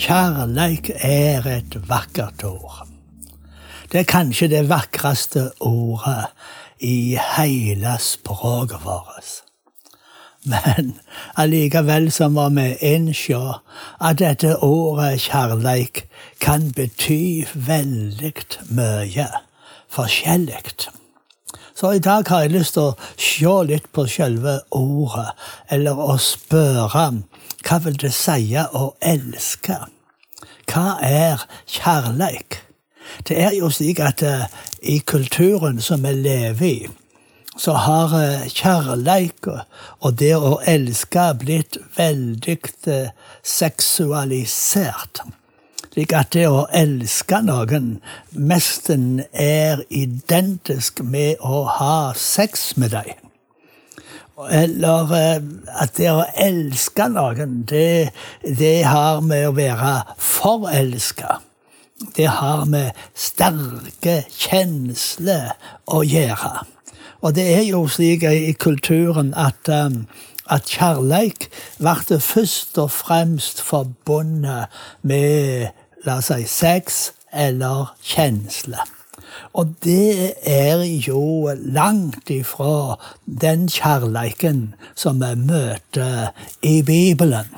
Kjærleik er et vakkert ord. Det er kanskje det vakreste ordet i hele språket vårt. Men allikevel så må vi innse at dette ordet kjærleik kan bety veldig mye forskjellig. Så i dag har jeg lyst til å se litt på selve ordet, eller å spørre hva vil det si å elske? Hva er kjærleik? Det er jo slik at uh, i kulturen som vi lever i, så har uh, kjærleik og det å elske blitt veldig uh, seksualisert. Slik at det å elske noen nesten er identisk med å ha sex med dem. Eller eh, at det å elske noen, det, det har med å være forelska. Det har med sterke kjensler å gjøre. Og det er jo slik i kulturen at um, at kjærleik ble først og fremst forbundet med la oss si, sex eller kjensle. Og det er jo langt ifra den kjærleiken som vi møter i Bibelen,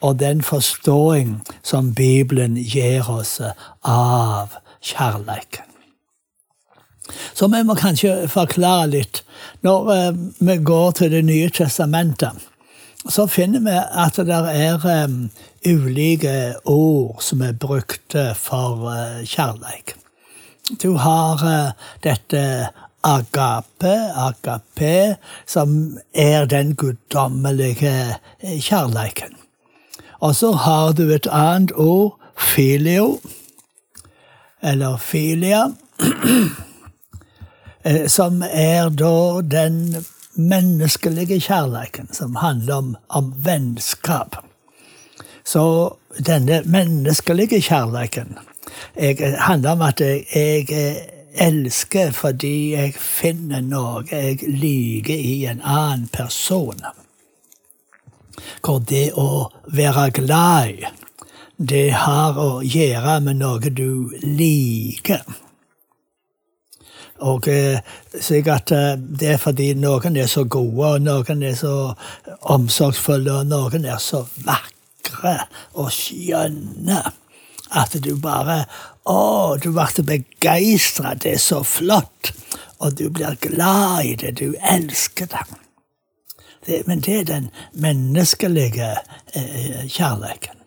og den forståing som Bibelen gir oss av kjærleiken. Så vi må kanskje forklare litt. Når eh, vi går til Det nye testamentet, så finner vi at det er um, ulike ord som er brukt for uh, kjærleik. Du har uh, dette agape, agape, som er den guddommelige kjærleiken. Og så har du et annet ord, filio, eller filia, som er da den menneskelige kjærleiken, som handler om, om vennskap. Så denne menneskelige kjærleiken jeg, handler om at jeg, jeg elsker fordi jeg finner noe jeg liker i en annen person. Hvor det å være glad i, det har å gjøre med noe du liker. Og eh, sikkert eh, det er fordi noen er så gode, og noen er så omsorgsfulle, og noen er så vakre og skjønne at du bare Å, du ble begeistra. Det er så flott. Og du blir glad i det. Du elsker det. det men det er den menneskelige eh, kjærligheten.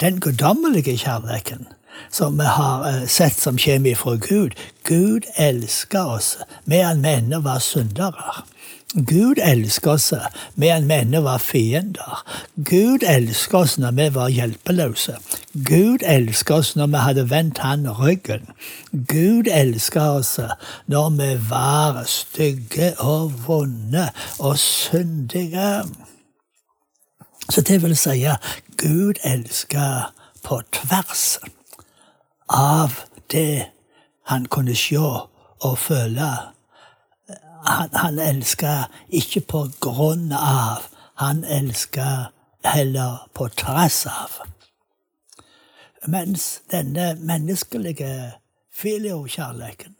Den guddommelige kjærligheten som vi har eh, sett som kommer fra Gud. Gud elsker oss medan vi ennå var syndere. Gud elsker oss medan vi ennå var fiender. Gud elsker oss når vi var hjelpeløse. Gud elsker oss når vi hadde vendt han ryggen. Gud elsker oss når vi var stygge og vonde og syndige. Så det vil si, Gud elsker på tvers av det han kunne se og føle. Han, han elska ikke på grunn av, han elska heller på trass av. Mens denne menneskelige filiokjærligheten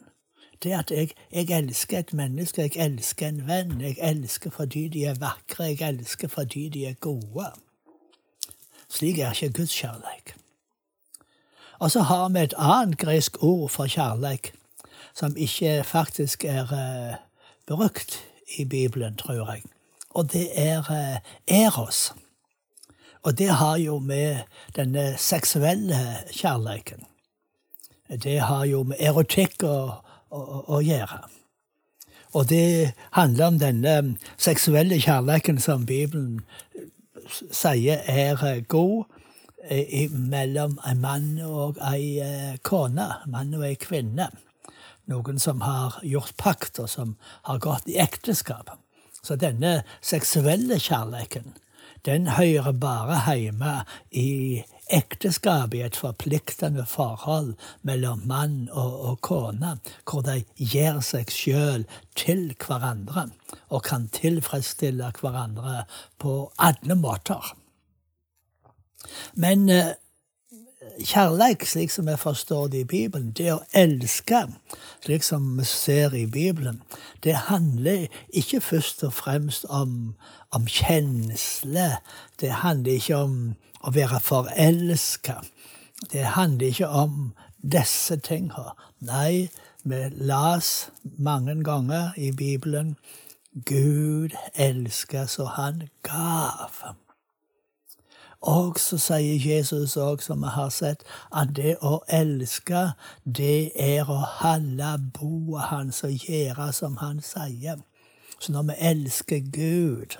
det at jeg, jeg, elsker et menneske, jeg elsker en venn, jeg elsker fordi de er vakre, jeg elsker fordi de er gode. Slik er ikke Guds kjærlighet. Og så har vi et annet gresk ord for kjærlighet som ikke faktisk er uh, brukt i Bibelen, tror jeg. Og det er uh, eros. Og det har jo med denne seksuelle kjærligheten Det har jo med erotikk å, å, å gjøre. Og det handler om denne seksuelle kjærligheten som Bibelen sier er god mellom en mann og ei kone. Mann og ei kvinne. Noen som har gjort pakt, og som har gått i ekteskap. Så denne seksuelle kjærligheten, den hører bare hjemme i ekteskap i et forpliktende forhold mellom mann og, og kone, hvor de gir seg sjøl til hverandre og kan tilfredsstille hverandre på alle måter. Men eh, kjærleik, slik som jeg forstår det i Bibelen, det å elske, slik som vi ser i Bibelen, det handler ikke først og fremst om, om kjensle. Det handler ikke om å være forelska. Det handler ikke om disse tingene. Nei, vi las mange ganger i Bibelen Gud elsker så han gav. Og så sier Jesus òg, som vi har sett, at det å elske, det er å holde boet hans og gjøre som han sier. Så når vi elsker Gud,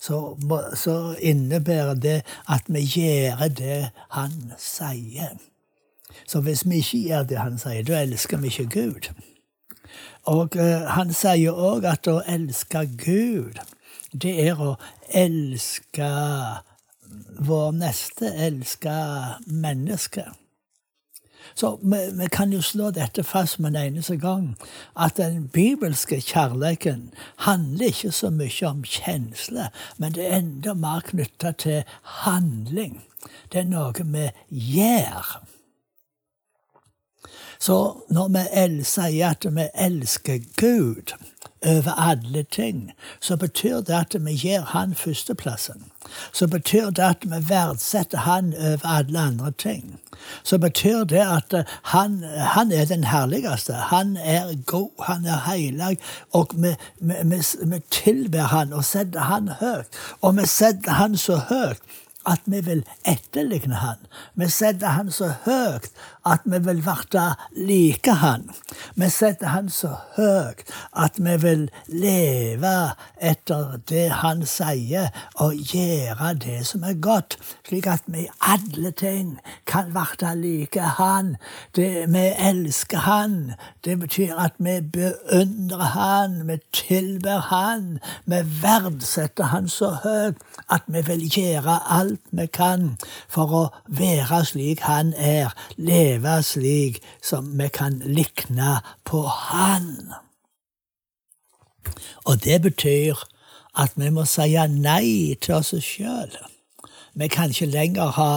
så, så innebærer det at vi gjør det han sier. Så hvis vi ikke gjør det han sier, da elsker vi ikke Gud. Og uh, han sier òg at å elske Gud, det er å elske vår neste, elsker mennesket. Så vi, vi, kan jo slå dette fast med en eneste gang, at den bibelske kjærligheten handler ikke så mye om kjensler, men det er enda mer knytta til handling. Det er noe vi gjør. Så når vi sier at vi elsker Gud, over alle ting, så betyr det at vi gir han førsteplassen. Så betyr det at vi verdsetter han over alle andre ting. Så betyr det at han, han er den herligste. Han er god, han er heilag, og vi, vi, vi, vi tilber han og setter han høyt. Og vi setter han så høyt at vi vil etterligne han. Vi setter han så høyt at vi vil verte like han. Vi setter han så høyt at vi vil leve etter det han sier, og gjøre det som er godt, slik at vi i alle ting kan verte like han. Det, vi elsker han. Det betyr at vi beundrer han, vi tilber han, vi verdsetter han så høyt at vi vil gjøre alt vi kan for å være slik han er. Leve slik som vi kan likne på Han. Og det betyr at vi må si nei til oss sjøl. Vi kan ikke lenger ha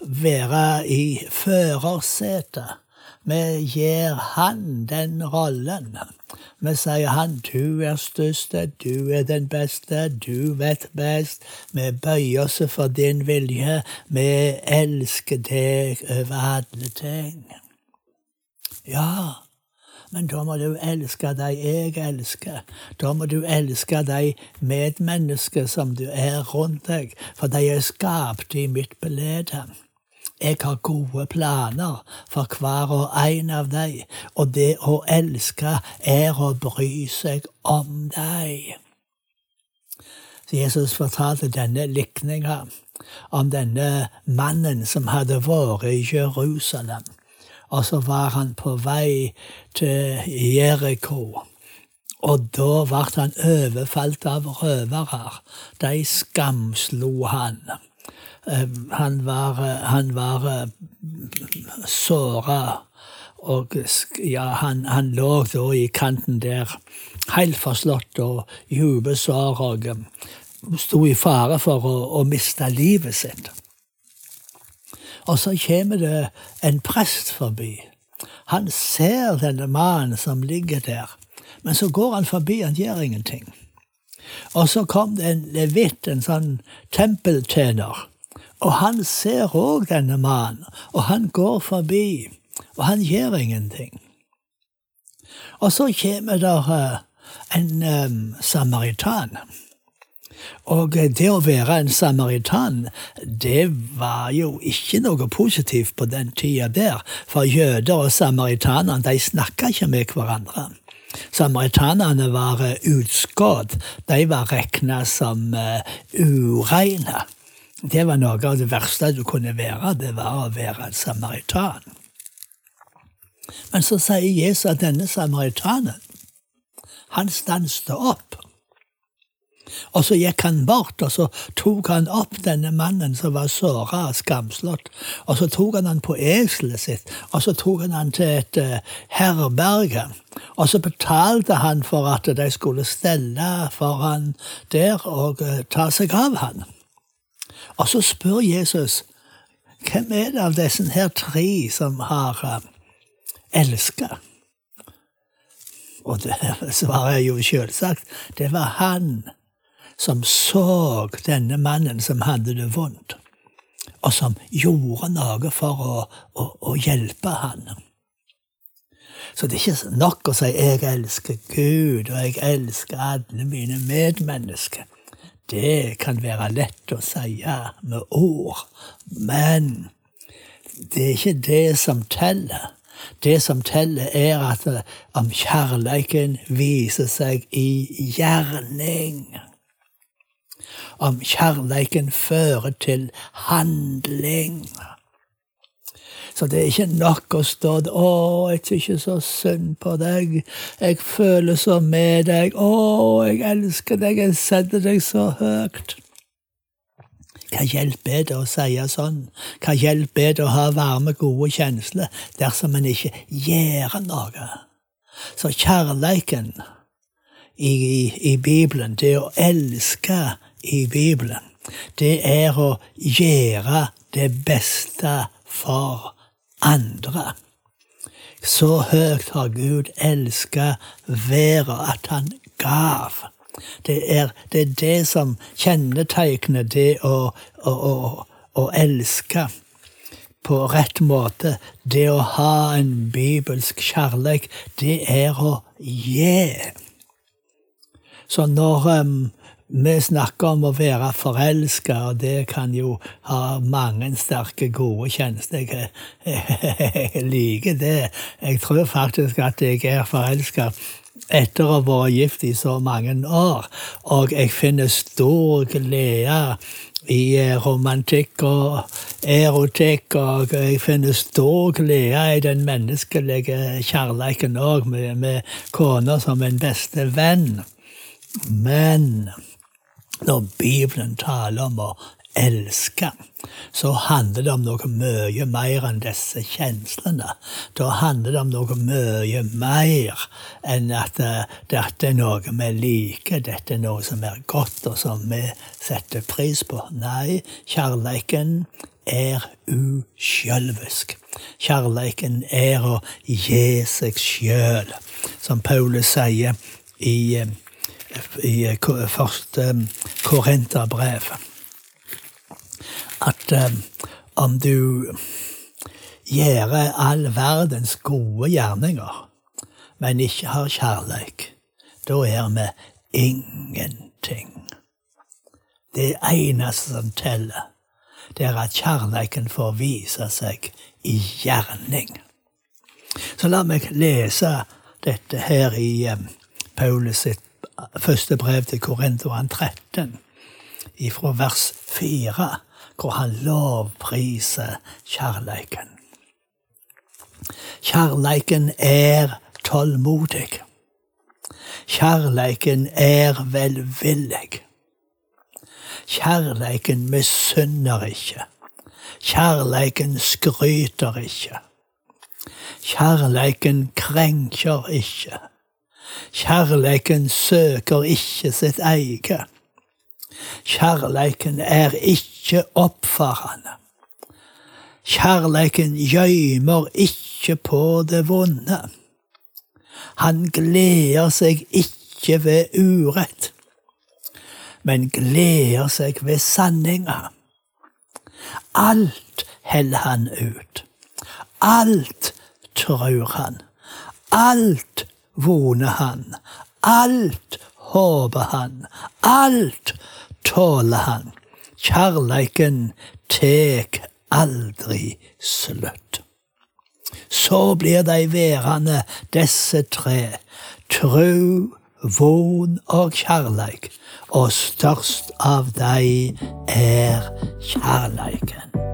være i førersetet. Vi gir han den rollen. Vi sier han, du er største, du er den beste, du vet best. Vi bøyer oss for din vilje. Vi elsker deg over alle ting. Ja, men da må du elske de jeg elsker. Da må du elske de medmennesker som du er rundt deg, for de er skapt i mitt belede. Jeg har gode planer for hver og en av deg, og det å elske er å bry seg om deg. Jesus fortalte denne likninga om denne mannen som hadde vært i Jerusalem. Og så var han på vei til Jeriko. Og da ble han overfalt av røvere. De skamslo han. Eh, han var, han var eh, såra. Og ja, han, han, lå da i kanten der, helt forslått og dype sår, og eh, sto i fare for å, å miste livet sitt. Og så kommer det en prest forbi. Han ser denne mannen som ligger der, men så går han forbi, han gjør ingenting. Og så kom det en levitt, en sånn tempeltjener, og han ser òg denne mannen, og han går forbi, og han gjør ingenting. Og så kommer der eh, en um, samaritan. Og det å være en samaritan, det var jo ikke noe positivt på den tida der, for jøder og samaritanerne de snakka ikke med hverandre. Samaritanerne var utskådd. De var regna som ureine. Det var noe av det verste du kunne være. Det var å være en samaritan. Men så sier Jesus at denne samaritanen, han stanset opp. Og så gikk han bort, og så tok han opp denne mannen som var såra og skamslått. Og så tok han han på eselet sitt, og så tok han han til et uh, herberge. Og så betalte han for at de skulle stelle for han der og uh, ta seg av han. Og så spør Jesus hvem er det av disse her tre som har uh, elska? Og det svarer jo selvsagt det var han som så denne mannen som hadde det vondt, og som gjorde noe for å, å, å hjelpe han. Så det er ikke nok å si 'jeg elsker Gud', og 'jeg elsker alle mine medmennesker'. Det kan være lett å si med ord, men det er ikke det som teller. Det som teller, er at om kjærleiken viser seg i gjerning om kjærleiken fører til handling. Så det er ikke nok å stå der 'Å, jeg tykker så synd på deg. Jeg føler så med deg. Å, jeg elsker deg. Jeg setter deg så høyt.' Hva hjelper det å si sånn? Hva hjelper det å ha varme, gode kjensler dersom en ikke gjør noe? Så kjærleiken i, i, i Bibelen, det å elske i Bibelen, det er å gjøre det beste for andre. Så høyt har Gud elska verden at han gav. Det er, det er det, som kjennetegner det å, å, å, å elske på rett måte. Det å ha en bibelsk kjærlighet, det er å gi. Så når um, vi snakker om å være forelska, og det kan jo ha mange sterke, gode kjenslor. Jeg, jeg, liker det. Jeg tror faktisk at jeg er forelska etter å ha vært gift i så mange år, og jeg finner stor glede i eh, romantikk og erotikk, og jeg finner stor glede i den menneskelige kjærleiken òg, med, med kona som en beste venn. Men når Bibelen taler om å elske, så handler det om noe mye mer enn disse kjenslene. Da handler det om noe mye mer enn at eh, dette er noe vi liker, dette er noe som er godt, og som vi setter pris på. Nei, kjærleiken er usjølvisk. Kjærleiken er å gi seg sjøl, som Paulus sier i eh, i første Korinterbrev at om du gjør all verdens gode gjerninger, men ikke har kjærleik, da er vi ingenting. Det eneste som teller, det er at kjærleiken får vise seg i gjerning. Så la meg lese dette her i Paulus sitt første brev til Korinteren 13, ifra vers 4, hvor han lovpriser kjærleiken. Kjærleiken er tålmodig. Kjærleiken er velvillig. Kjærleiken misunner ikke. Kjærleiken skryter ikke. Kjærleiken krenker ikke. Kjærleiken søker ikke sitt eige. Kjærleiken er ikke oppfarende. Kjærleiken gjøymer ikke på det vonde. Han gleder seg ikke ved urett, men gleder seg ved sanninga. Alt heller han ut. Alt tror han. Alt voner han. Alt håper han. Alt tåler han. Kjærleiken tek aldri slutt. Så blir de værende, disse tre, tru, von og kjærleik, og størst av dei er kjærleiken.